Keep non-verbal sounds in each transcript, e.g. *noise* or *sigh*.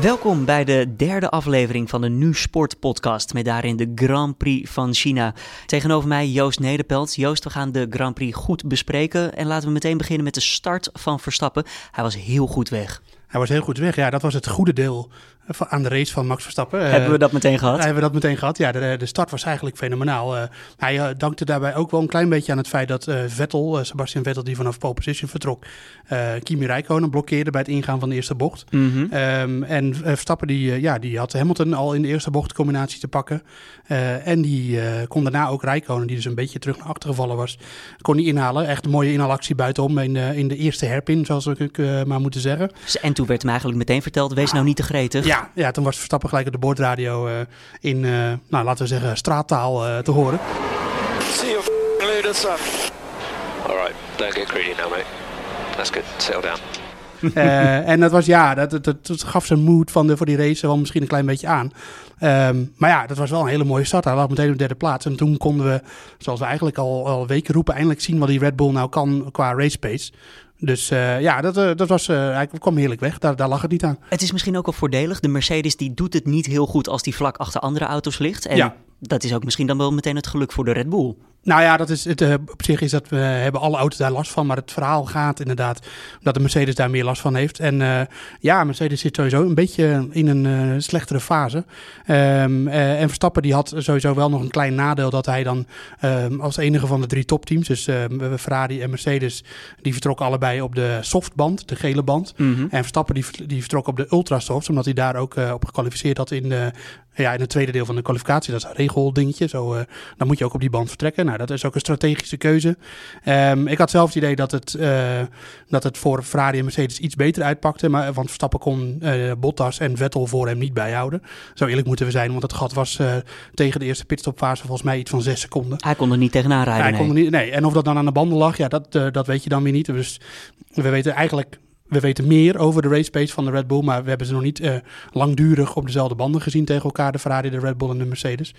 Welkom bij de derde aflevering van de Nu Sport podcast met daarin de Grand Prix van China. Tegenover mij Joost Nederpelt. Joost, we gaan de Grand Prix goed bespreken en laten we meteen beginnen met de start van Verstappen. Hij was heel goed weg. Hij was heel goed weg. Ja, dat was het goede deel aan de race van Max Verstappen. Hebben we dat meteen gehad? Hebben we dat meteen gehad. Ja, de, de start was eigenlijk fenomenaal. Uh, hij uh, dankte daarbij ook wel een klein beetje aan het feit dat Vettel, Sebastian Vettel, die vanaf pole position vertrok, Kimi Räikkönen blokkeerde bij het ingaan van de eerste bocht. Mm -hmm. um, en Verstappen die, ja, die had Hamilton al in de eerste bocht combinatie te pakken. en die kon daarna ook Räikkönen, die dus een beetje terug naar achter gevallen was, kon die inhalen. Echt een mooie inhaalactie buitenom in, in de eerste herpin, zoals ik maar moeten zeggen. En toen werd hem eigenlijk meteen verteld, wees nou niet te gretig. Ja, ja, ja, toen was Verstappen gelijk op de boordradio uh, in, uh, nou, laten we zeggen, straattaal uh, te horen. See you later, son. All right, don't get greedy now, mate. That's good. Settle down. uh, *laughs* en dat was ja, dat, dat, dat, gaf zijn mood van de, voor die race wel misschien een klein beetje aan. Um, maar ja, dat was wel een hele mooie start. Hij lag meteen op de derde plaats. En toen konden we, zoals we eigenlijk al, al weken roepen, eindelijk zien wat die Red Bull nou kan qua race pace. Dus uh, ja, dat, uh, dat was, uh, hij kwam heerlijk weg. Daar, daar lag het niet aan. Het is misschien ook wel voordelig. De Mercedes die doet het niet heel goed als die vlak achter andere auto's ligt. En ja. dat is ook misschien dan wel meteen het geluk voor de Red Bull. Nou ja, dat is het, uh, op zich is dat we hebben alle auto's daar last van. Maar het verhaal gaat inderdaad dat de Mercedes daar meer last van heeft. En uh, ja, Mercedes zit sowieso een beetje in een uh, slechtere fase. Um, en Verstappen die had sowieso wel nog een klein nadeel dat hij dan um, als enige van de drie topteams, dus Ferrari en Mercedes, die vertrokken allebei op de softband, de gele band. Mm -hmm. En Verstappen die, die vertrok op de ultrasoft, omdat hij daar ook op gekwalificeerd had in, de, ja, in het tweede deel van de kwalificatie. Dat is een regeldingetje. Zo, dan moet je ook op die band vertrekken. Nou, dat is ook een strategische keuze. Um, ik had zelf het idee dat het, uh, dat het voor Ferrari en Mercedes iets beter uitpakte. Maar, want Verstappen kon uh, Bottas en Vettel voor hem niet bijhouden. Zo eerlijk moeten we zijn, want het gat was uh, tegen de eerste pitstopfase volgens mij iets van zes seconden. Hij kon er niet tegenaan rijden. Hij nee. kon er niet, nee. En of dat dan aan de banden lag, ja, dat, dat weet je dan weer niet. Dus we weten eigenlijk we weten meer over de race pace van de Red Bull, maar we hebben ze nog niet uh, langdurig op dezelfde banden gezien tegen elkaar, de Ferrari, de Red Bull en de Mercedes.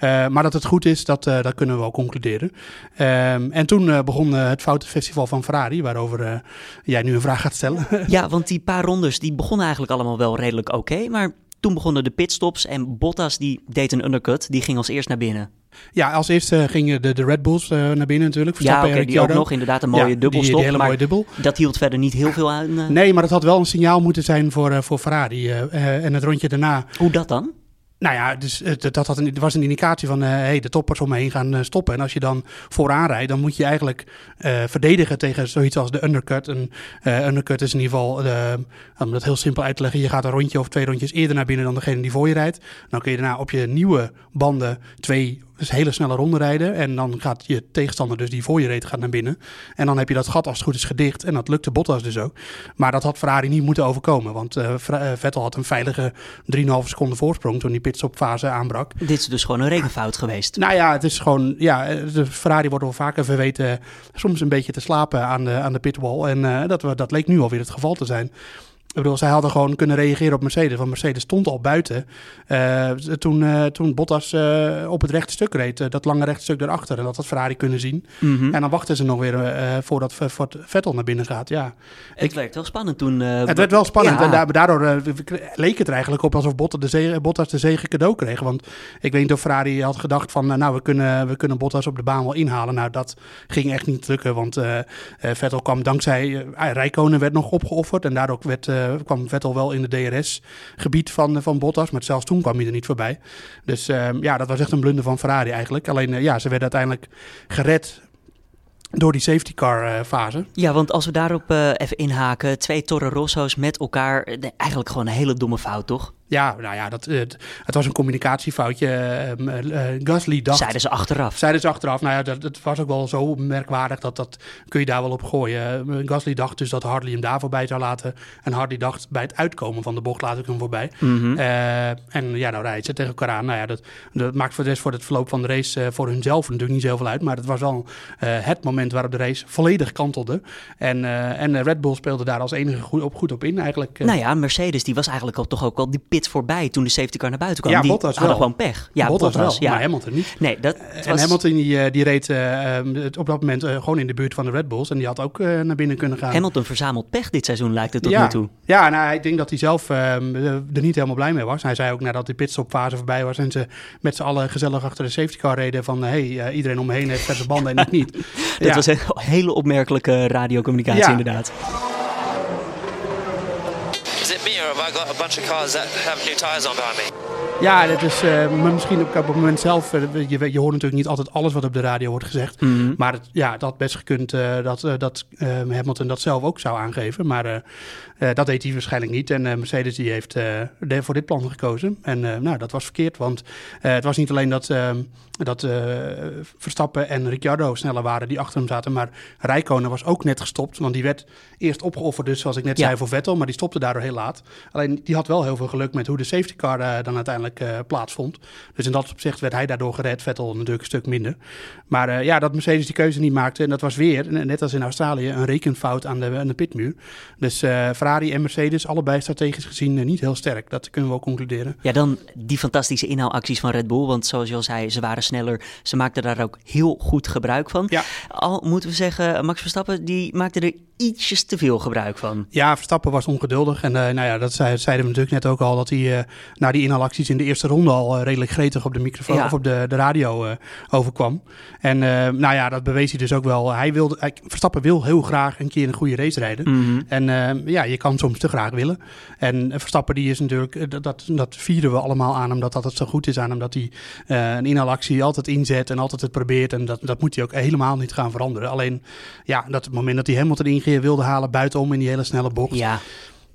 Uh, maar dat het goed is, dat, uh, dat kunnen we wel concluderen. Um, en toen begon het Foutenfestival van Ferrari, waarover jij nu een vraag gaat stellen. ja, want die paar rondes die begonnen eigenlijk allemaal wel redelijk oké, maar toen begonnen de pitstops en Bottas die deed een undercut, die ging als eerst naar binnen. Ja, als eerste gingen de, de Red Bulls uh, naar binnen natuurlijk. Ja, okay, die ook nog inderdaad een mooie ja, dubbelstop. Die, hele mooie dubbel. Dat hield verder niet heel veel aan. Uh... Nee, maar dat had wel een signaal moeten zijn voor, uh, voor Ferrari. en het rondje daarna. Hoe dat dan? Nou ja, dus dat, dat was een indicatie van uh, hey, de toppers om me heen gaan uh, stoppen. En als je dan vooraan rijdt, dan moet je eigenlijk verdedigen tegen zoiets als de undercut. Een undercut is in ieder geval, om dat heel simpel uit te leggen, je gaat een rondje of twee rondjes eerder naar binnen dan degene die voor je rijdt. Dan kun je daarna op je nieuwe banden twee dus hele snelle ronde rijden. En dan gaat je tegenstander, dus die voor je reed, gaat naar binnen. En dan heb je dat gat als het goed is gedicht. En dat lukte Bottas dus ook. Maar dat had Ferrari niet moeten overkomen. Want uh, Vettel had een veilige 3,5 seconden voorsprong toen die pitstopfase aanbrak. Dit is dus gewoon een rekenfout geweest. Nou ja, het is gewoon... Ja, de Ferrari wordt wel vaker verweten soms een beetje te slapen aan de, aan de pitwall. En uh, dat, dat leek nu alweer het geval te zijn. Ik bedoel, zij hadden gewoon kunnen reageren op Mercedes. Want Mercedes stond al buiten. Uh, toen, uh, toen Bottas uh, op het rechte stuk reed. dat lange rechte stuk erachter. En dat had Ferrari kunnen zien. Mm -hmm. En dan wachten ze nog weer voordat Vettel naar binnen gaat. Ja. Het ik, werd wel spannend toen. het werd wel spannend. Ja. En daardoor leek het er eigenlijk op alsof Bottas de, zege, Bottas de zege cadeau kreeg. Want ik weet niet of Ferrari had gedacht van... nou, we kunnen, we kunnen Bottas op de baan wel inhalen. Nou, dat ging echt niet lukken. Want Vettel kwam dankzij... Rijkonen werd nog opgeofferd. En daardoor werd kwam Vettel wel in de DRS-gebied van, van Bottas. Maar zelfs toen kwam hij er niet voorbij. Dus uh, ja, dat was echt een blunder van Ferrari eigenlijk. Alleen uh, ja, ze werden uiteindelijk gered door die safety car uh, fase. Ja, want als we daarop uh, even inhaken, twee Toro Rosso's met elkaar, eigenlijk gewoon een hele domme fout, toch? Ja, nou ja, dat, het, het was een communicatiefoutje. Ehm, eh, eh, Gasly dacht... Zeiden ze achteraf. Zeiden ze achteraf. Nou ja, dat, het was ook wel zo merkwaardig dat dat kun je daar wel op gooien. Uh, Gasly dacht dus dat Hartley hem daar voorbij zou laten. En Hartley dacht bij het uitkomen van de bocht laat ik hem voorbij. Mhm. en ja, nou rijdt ze tegen elkaar aan. Nou ja, dat, dat maakt voor de voor het verloop van de race voor hunzelf natuurlijk niet zoveel uit. Maar het was wel het moment waarop de race volledig kantelde. En, en Red Bull speelde daar als enige goed op, goed op in eigenlijk. Nou ja, Mercedes die was eigenlijk al, toch ook wel die pit voorbij toen de safety car naar buiten kwam. Ja, die Bottas hadden wel. gewoon pech. Ja, Bottas, Bottas, wel, ja. maar Hamilton niet. Nee, dat En was... Hamilton die, die reed uh, op dat moment uh, gewoon in de buurt van de Red Bulls. En die had ook uh, naar binnen kunnen gaan. Hamilton verzamelt pech dit seizoen, lijkt het tot ja. nu toe. Ja, nou, ik denk dat hij zelf ehm, er niet helemaal blij mee was. Hij zei ook nadat die pitstopfase voorbij was... en ze met z'n allen gezellig achter de safety car reden... van hey, iedereen om me heen heeft verse banden en ik niet. *laughs* dat ja. was een hele opmerkelijke radiocommunicatie ja. inderdaad. I got a bunch of cars that have new tires on behind me? Ja, dat is uh, misschien op, op het moment zelf. Uh, je, je, hoort natuurlijk niet altijd alles wat op de radio wordt gezegd. Mm -hmm. Maar het, ja, had best gekund uh, dat, dat Hamilton dat zelf ook zou aangeven. Maar dat deed hij waarschijnlijk niet. En Mercedes die heeft voor dit plan gekozen. En nou, dat was verkeerd. Want het was niet alleen dat, dat Verstappen en Ricciardo sneller waren die achter hem zaten. Maar Rijkonen was ook net gestopt. Want die werd eerst opgeofferd, dus zoals ik net ja. zei, voor Vettel. Maar die stopte daardoor heel laat. Alleen die had wel heel veel geluk met hoe de safety car dan uiteindelijk Uh, plaatsvond. Dus in dat opzicht werd hij daardoor gered. Vettel natuurlijk een stuk minder. Maar uh, ja, dat Mercedes die keuze niet maakte. En dat was weer, net als in Australië, een rekenfout aan de, aan de pitmuur. Dus uh, Ferrari en Mercedes, allebei strategisch gezien niet heel sterk. Dat kunnen we wel concluderen. Ja, dan die fantastische inhaalacties van Red Bull. Want zoals je al zei, ze waren sneller. Ze maakten daar ook heel goed gebruik van. Ja. Al moeten we zeggen, Max Verstappen, die maakte er ietsjes te veel gebruik van. Ja, Verstappen was ongeduldig. En nou ja, dat zei, zeiden we natuurlijk net ook al. Dat hij na die inhaalacties in de eerste ronde al uh, redelijk gretig op de microfoon ja. of op de, de radio uh, overkwam. En uh, nou ja, dat bewees hij dus ook wel. Hij wilde, hij, Verstappen wil heel graag een keer een goede race rijden. Mm -hmm. En ja, je kan soms te graag willen. En Verstappen die is natuurlijk, dat, dat, dat vieren we allemaal aan hem, dat dat het zo goed is aan hem. Dat hij een inhaalactie altijd inzet en altijd het probeert. En dat, dat moet hij ook helemaal niet gaan veranderen. Alleen, ja, dat het moment dat hij Hamilton ingeer wilde halen buitenom in die hele snelle bocht. Ja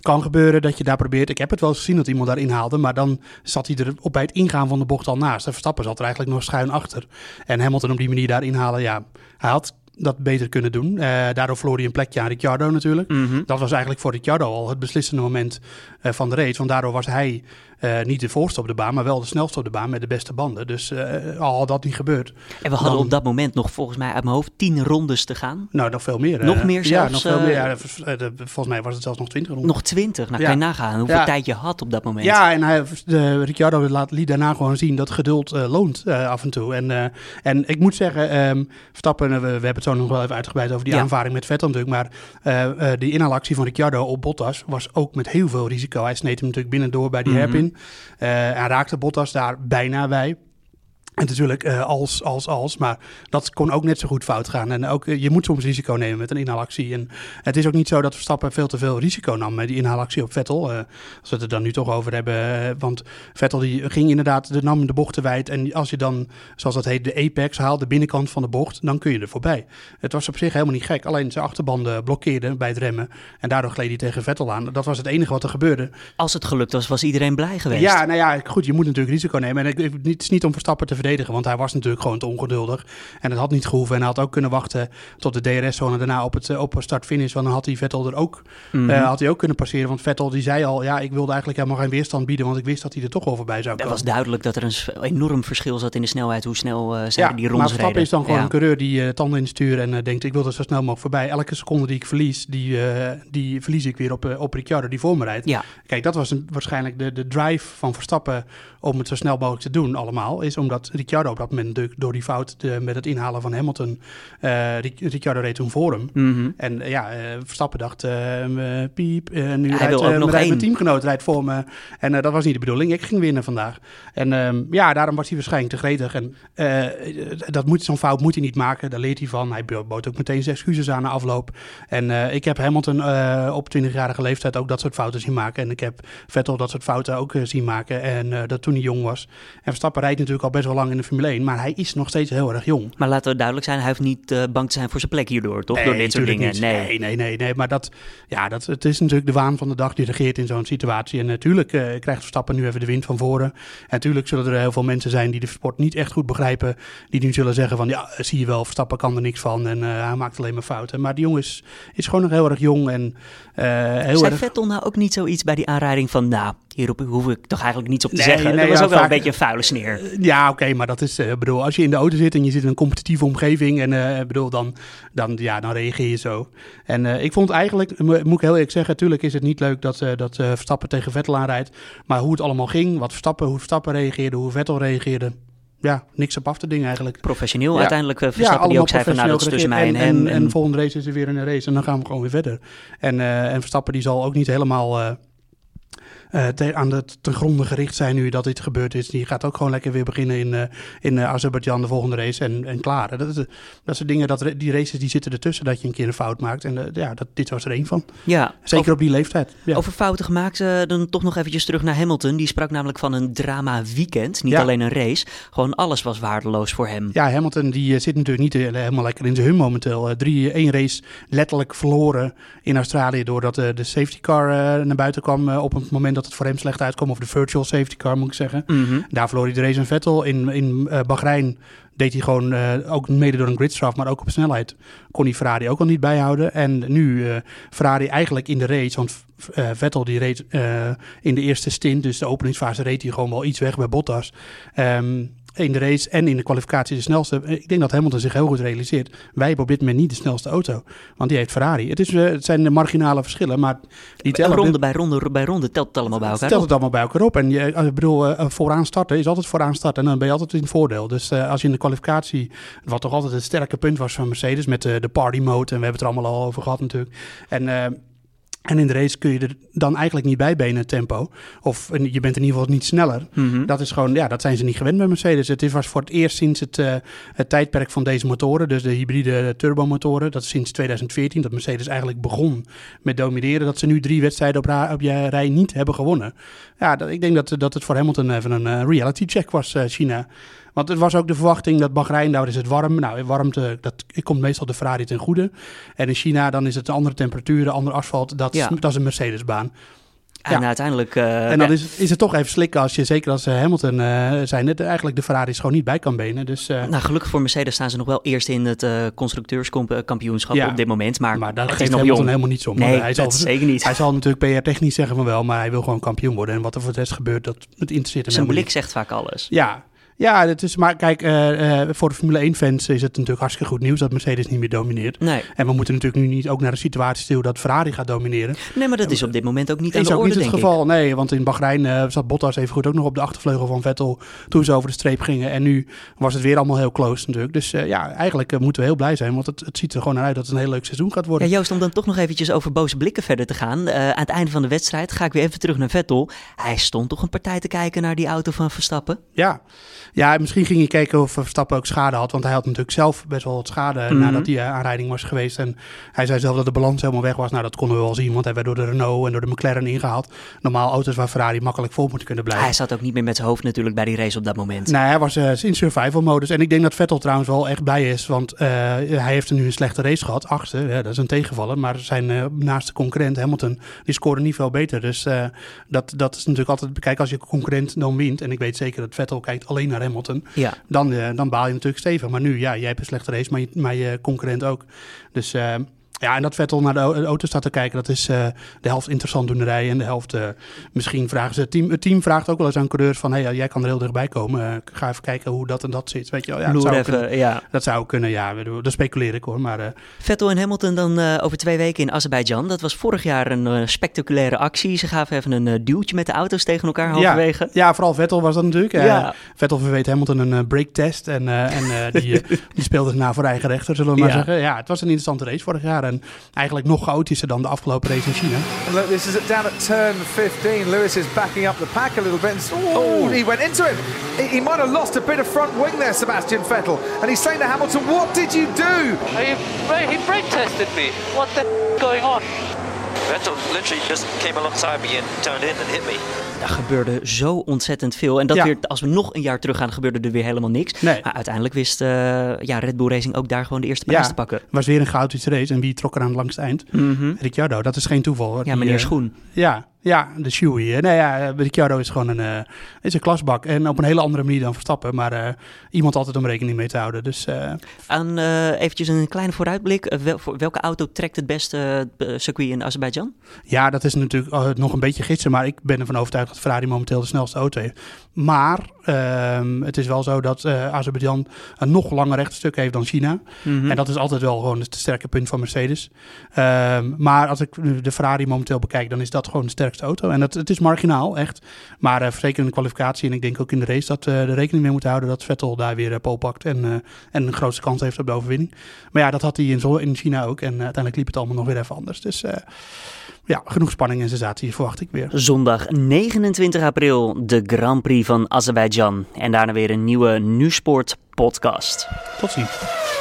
kan gebeuren dat je daar probeert. Ik heb het wel eens gezien dat iemand daarin haalde, maar dan zat hij er op bij het ingaan van de bocht al naast. De Verstappen zat er eigenlijk nog schuin achter. En Hamilton op die manier daar inhalen, ja, hij had dat beter kunnen doen. Uh, daardoor verloor hij een plekje aan Ricciardo natuurlijk. Mm -hmm. Dat was eigenlijk voor Ricciardo al het beslissende moment uh, van de race. Want daardoor was hij uh, niet de voorste op de baan, maar wel de snelste op de baan met de beste banden. Dus al had dat niet gebeurd. En we hadden dan, op dat moment nog volgens mij uit mijn hoofd tien rondes te gaan. Nou, nog veel meer. Nog meer zelfs? Ja, nog veel meer. Ja, volgens mij was het zelfs nog twintig rondes. Nog twintig? Nou, ja. kan je nagaan hoeveel ja. tijd je had op dat moment. Ja, en hij, de, Ricciardo laat, liet daarna gewoon zien dat geduld loont af en toe. En, en ik moet zeggen, um, Verstappen, we, we hebben het zo nog wel even uitgebreid over die Ja. aanvaring met Vettel natuurlijk. Maar eh, eh, die inhaalactie van Ricciardo op Bottas was ook met heel veel risico. Hij sneed hem natuurlijk binnendoor bij die hairpin. Eh, hij raakte Bottas daar bijna bij. En natuurlijk eh, als, als, als. Maar dat kon ook net zo goed fout gaan. En ook, eh, je moet soms risico nemen met een inhaalactie. En het is ook niet zo dat Verstappen veel te veel risico nam met die inhaalactie op Vettel. Eh, als we het er dan nu toch over hebben. want Vettel die ging inderdaad, de nam de bocht te wijd. En als je dan, zoals dat heet, de apex haalt, de binnenkant van de bocht, dan kun je er voorbij. Het was op zich helemaal niet gek. Alleen zijn achterbanden blokkeerden bij het remmen. En daardoor gleed hij tegen Vettel aan. Dat was het enige wat er gebeurde. Als het gelukt was, was iedereen blij geweest. Ja, nou ja, goed, je moet natuurlijk risico nemen. En het is niet om Verstappen te verdedigen, want hij was natuurlijk gewoon te ongeduldig. En het had niet gehoeven. En hij had ook kunnen wachten tot de DRS-zone daarna op het eh, op start-finish. Want dan had hij Vettel er ook, Mhm. eh, had hij ook kunnen passeren. Want Vettel die zei al, ja, ik wilde eigenlijk helemaal geen weerstand bieden, want ik wist dat hij er toch wel voorbij zou Het komen. was duidelijk dat er een enorm verschil zat in de snelheid, hoe snel eh zij Ja, die maar rondes Verstappen reden. is dan gewoon Ja. een coureur die tanden in het stuur en denkt, ik wil er zo snel mogelijk voorbij. Elke seconde die ik verlies, die, eh, die verlies ik weer op, op Ricciardo die voor me rijdt. Ja, Kijk, dat was een, waarschijnlijk de, de drive van Verstappen om het zo snel mogelijk te doen allemaal. Is omdat Ricciardo op dat moment natuurlijk door die fout de- met het inhalen van Hamilton, eh Ric- Ricciardo reed toen voor hem. mhm. En eh, ja, eh, Verstappen dacht, piep, nu Hij rijdt, ook nog rijdt mijn teamgenoot rijdt voor me. En dat was niet de bedoeling. Ik ging winnen vandaag. En ehm, ja, daarom was hij waarschijnlijk te gretig. En dat moet, zo'n fout moet hij niet maken. Daar leert hij van. Hij bo- bood ook meteen zijn excuses aan na afloop. En ik heb Hamilton op 20-jarige leeftijd ook dat soort fouten zien maken. En ik heb Vettel dat soort fouten ook zien maken. En dat toen hij jong was. En Verstappen rijdt natuurlijk al best wel lang in de Formule 1, maar hij is nog steeds heel erg jong. Maar laten we duidelijk zijn, hij hoeft niet uh, bang te zijn voor zijn plek hierdoor, toch? Nee, Door dit soort dingen. Nee. nee, nee, nee, nee. Maar dat, ja, dat, het is natuurlijk de waan van de dag die regeert in zo'n situatie. En natuurlijk uh, krijgt Verstappen nu even de wind van voren. En natuurlijk zullen er heel veel mensen zijn die de sport niet echt goed begrijpen. Die nu zullen zeggen van, ja, zie je wel, Verstappen kan er niks van en uh, hij maakt alleen maar fouten. Maar die jongen is, is gewoon nog heel erg jong en heel Zei erg... Vettel nou ook niet zoiets bij die aanrijding van, nou, hierop hoef ik toch eigenlijk niets op te Nee, zeggen. nee, dat was ja, ook wel vaak- een beetje een vuile sneer. Ja, oké, maar dat is, eh, bedoel, als je in de auto zit en je zit in een competitieve omgeving en eh, bedoel, dan, dan, ja, dan reageer je zo. En eh, ik vond eigenlijk, mo- moet ik heel eerlijk zeggen, natuurlijk is het niet leuk dat, eh, dat eh, Verstappen tegen Vettel aanrijdt. Maar hoe het allemaal ging, wat Verstappen, hoe Verstappen reageerde, hoe Vettel reageerde, ja, niks op af te dingen eigenlijk. Professioneel Ja. uiteindelijk. eh, Ja, Verstappen die ook zei van, nou, dat is tussen mij en, geregeerd. En, en, volgende race is er weer een race en dan gaan we gewoon weer verder. En, eh, en Verstappen die zal ook niet helemaal eh, eh, te- aan de ten gronde gericht zijn nu dat dit gebeurd is. Die gaat ook gewoon lekker weer beginnen in, eh in eh, Azerbeidzjan de volgende race en, en klaar. Dat, is, dat zijn dingen, dat, die races die zitten ertussen dat je een keer een fout maakt. En ja, dat, dit was er één van. ja, Zeker over, op die leeftijd. Ja. over fouten gemaakt, dan toch nog eventjes terug naar Hamilton. Die sprak namelijk van een drama weekend. Niet Ja. alleen een race, gewoon alles was waardeloos voor hem. Ja, Hamilton die zit natuurlijk niet helemaal lekker in zijn hum momenteel. Drie, één race letterlijk verloren in Australië doordat de safety car naar buiten kwam op het moment dat het voor hem slecht uitkwam. Of de virtual safety car moet ik zeggen. Mhm. Daar verloor hij de race aan Vettel. In, in eh, Bahrein deed hij gewoon, eh, ook mede door een gridstraf, maar ook op snelheid, kon hij Ferrari ook al niet bijhouden. En nu eh, Ferrari eigenlijk in de race, want Vettel die reed in de eerste stint, dus de openingsfase reed hij gewoon wel iets weg bij Bottas. Ehm, in de race en in de kwalificatie de snelste. Ik denk dat Hamilton zich heel goed realiseert. Wij hebben op dit moment niet de snelste auto. Want die heeft Ferrari. Het, is, eh, het zijn de marginale verschillen, maar die tellen. Ronde bij ronde bij ronde telt het allemaal bij elkaar. Stel het allemaal bij elkaar op. En je, ik bedoel, eh, vooraan starten is altijd vooraan starten. En dan ben je altijd in het voordeel. Dus eh, als je in de kwalificatie, wat toch altijd het sterke punt was van Mercedes met de, de party mode. En we hebben het er allemaal al over gehad natuurlijk. En, eh, en in de race kun je er dan eigenlijk niet bij benen tempo. Of je bent in ieder geval niet sneller. Mhm. Dat is gewoon, ja, dat zijn ze niet gewend bij Mercedes. Het is, was voor het eerst sinds het, eh, het tijdperk van deze motoren, dus de hybride turbomotoren, dat is sinds 2014, dat Mercedes eigenlijk begon met domineren, dat ze nu drie wedstrijden op, op je rij niet hebben gewonnen. Ja, dat, ik denk dat, dat het voor Hamilton even een eh, reality check was, eh, China. Want het was ook de verwachting dat Bahrein, daar is het warm. Nou, warmte, dat komt meestal de Ferrari ten goede. En in China, dan is het andere temperaturen, ander asfalt. Dat, Ja. dat is een Mercedesbaan. En Ja. uiteindelijk... eh, En dan ja, is, is het toch even slikken als je, zeker als eh, Hamilton eh, zijn, het eigenlijk de Ferraris gewoon niet bij kan benen. Dus, Nou, gelukkig voor Mercedes staan ze nog wel eerst in het constructeurskampioenschap Ja. op dit moment. Maar, maar daar het geeft is nog Hamilton jong. helemaal niets om. Nee, hij, zal, zeker niet. hij zal natuurlijk PR-technisch zeggen van wel, maar hij wil gewoon kampioen worden. En wat er voor de rest gebeurt, dat het interesseert hem Zijn blik zegt vaak alles. Ja, ja het is, maar kijk, eh, eh, voor de Formule 1-fans is het natuurlijk hartstikke goed nieuws dat Mercedes niet meer domineert. Nee. En we moeten natuurlijk nu niet ook naar de situatie stil dat Ferrari gaat domineren. nee, maar dat is op dit moment ook niet aan is de ook orde, niet het denk ik. geval. Nee, want in Bahrein eh, zat Bottas even goed ook nog op de achtervleugel van Vettel toen ze over de streep gingen. En nu was het weer allemaal heel close natuurlijk. Dus ja, eigenlijk moeten we heel blij zijn, want het, het ziet er gewoon naar uit dat het een heel leuk seizoen gaat Ja, worden. Joost, om dan toch nog eventjes over boze blikken verder te gaan. Aan het einde van de wedstrijd ga ik weer even terug naar Vettel. Hij stond toch een partij te kijken naar die auto van Verstappen? Ja. Ja, misschien ging je kijken of Verstappen ook schade had, want hij had natuurlijk zelf best wel wat schade Mhm. nadat die eh, aanrijding was geweest. En hij zei zelf dat de balans helemaal weg was. Nou, dat konden we wel zien, want hij werd door de Renault en door de McLaren ingehaald. Normaal auto's waar Ferrari makkelijk vol moeten kunnen blijven. Hij zat ook niet meer met zijn hoofd natuurlijk bij die race op dat moment. Nee, hij was eh, in survival modus. En ik denk dat Vettel trouwens wel echt blij is. Want eh, hij heeft er nu een slechte race gehad. Achtste, ja, dat is een tegenvaller. Maar zijn naaste concurrent Hamilton, die scoorde niet veel beter. Dus dat, dat is natuurlijk altijd... Kijk, als je concurrent dan wint... en ik weet zeker dat Vettel kijkt alleen naar Hamilton... Ja. dan, eh, dan baal je natuurlijk stevig. Maar nu, ja, jij hebt een slechte race, maar je, maar je concurrent ook. Dus... ja, en dat Vettel naar de au- de auto staat te kijken, dat is eh, de helft interessant doenerij. En de helft, eh, misschien vragen ze, het team, het team vraagt ook wel eens aan coureurs van, hey, jij kan er heel dichtbij komen. Eh, ga even kijken hoe dat en dat zit. Weet je wel, ja, dat zou, even, kunnen, ja. dat zou kunnen, ja, dat speculeer ik hoor. Maar eh, Vettel en Hamilton dan eh, over twee weken in Azerbeidzjan. Dat was vorig jaar een spectaculaire actie. Ze gaven even een duwtje met de auto's tegen elkaar halverwege. ja, vooral Vettel was dat natuurlijk. Ja. Vettel verweet Hamilton een break test en, en eh, die, *laughs* die speelde na voor eigen rechter, zullen we maar Ja. zeggen. Ja, het was een interessante race vorig jaar en eigenlijk nog chaotischer dan de afgelopen race in China. Look, this is down at turn 15. Lewis is backing up the pack a little bit. And, oh, he went into him. He, he might have lost a bit of front wing there, Sebastian Vettel. And he's saying to Hamilton, "What did you do?" He, he brake tested me. What the going on? Vettel literally just came alongside me and turned in and hit me. Er gebeurde zo ontzettend veel. En dat Ja. weer, als we nog een jaar terug gaan, gebeurde er weer helemaal niks. Nee. Maar uiteindelijk wist eh, ja, Red Bull Racing ook daar gewoon de eerste prijs Ja. te pakken. Het was weer een chaotische race. En wie trok er aan het langste eind? Mhm. Ricciardo, dat is geen toeval. hoor. Ja, meneer eh, Schoen. Ja, ja, de Shoei. Nee, ja, eh, Ricciardo is gewoon een, eh, is een klasbak. En op een hele andere manier dan Verstappen. Maar eh, iemand altijd om rekening mee te houden. Dus eh, Aan eh, eventjes een kleine vooruitblik. Eh, wel- voor welke auto trekt het beste eh, circuit in Azerbeidzjan? ja, dat is natuurlijk eh, nog een beetje gidsen. Maar ik ben ervan overtuigd dat Ferrari momenteel de snelste auto heeft. Maar ehm, het is wel zo dat eh Azerbeidzjan een nog langer rechtstuk heeft dan China. Mhm. En dat is altijd wel gewoon het sterke punt van Mercedes. Ehm, maar als ik de Ferrari momenteel bekijk, dan is dat gewoon de sterkste auto. En dat, het is marginaal, echt. Maar eh, zeker in de kwalificatie en ik denk ook in de race dat we er rekening mee moeten houden dat Vettel daar weer uh, pole pakt en, uh, en een grootste kans heeft op de overwinning. Maar ja, dat had hij in, in China ook. En uh, uiteindelijk liep het allemaal nog weer even anders. Dus uh, ja, genoeg spanning en sensatie verwacht ik weer. Zondag 29 april de Grand Prix van Azerbeidzjan. En daarna weer een nieuwe Nu Sport podcast. Tot ziens.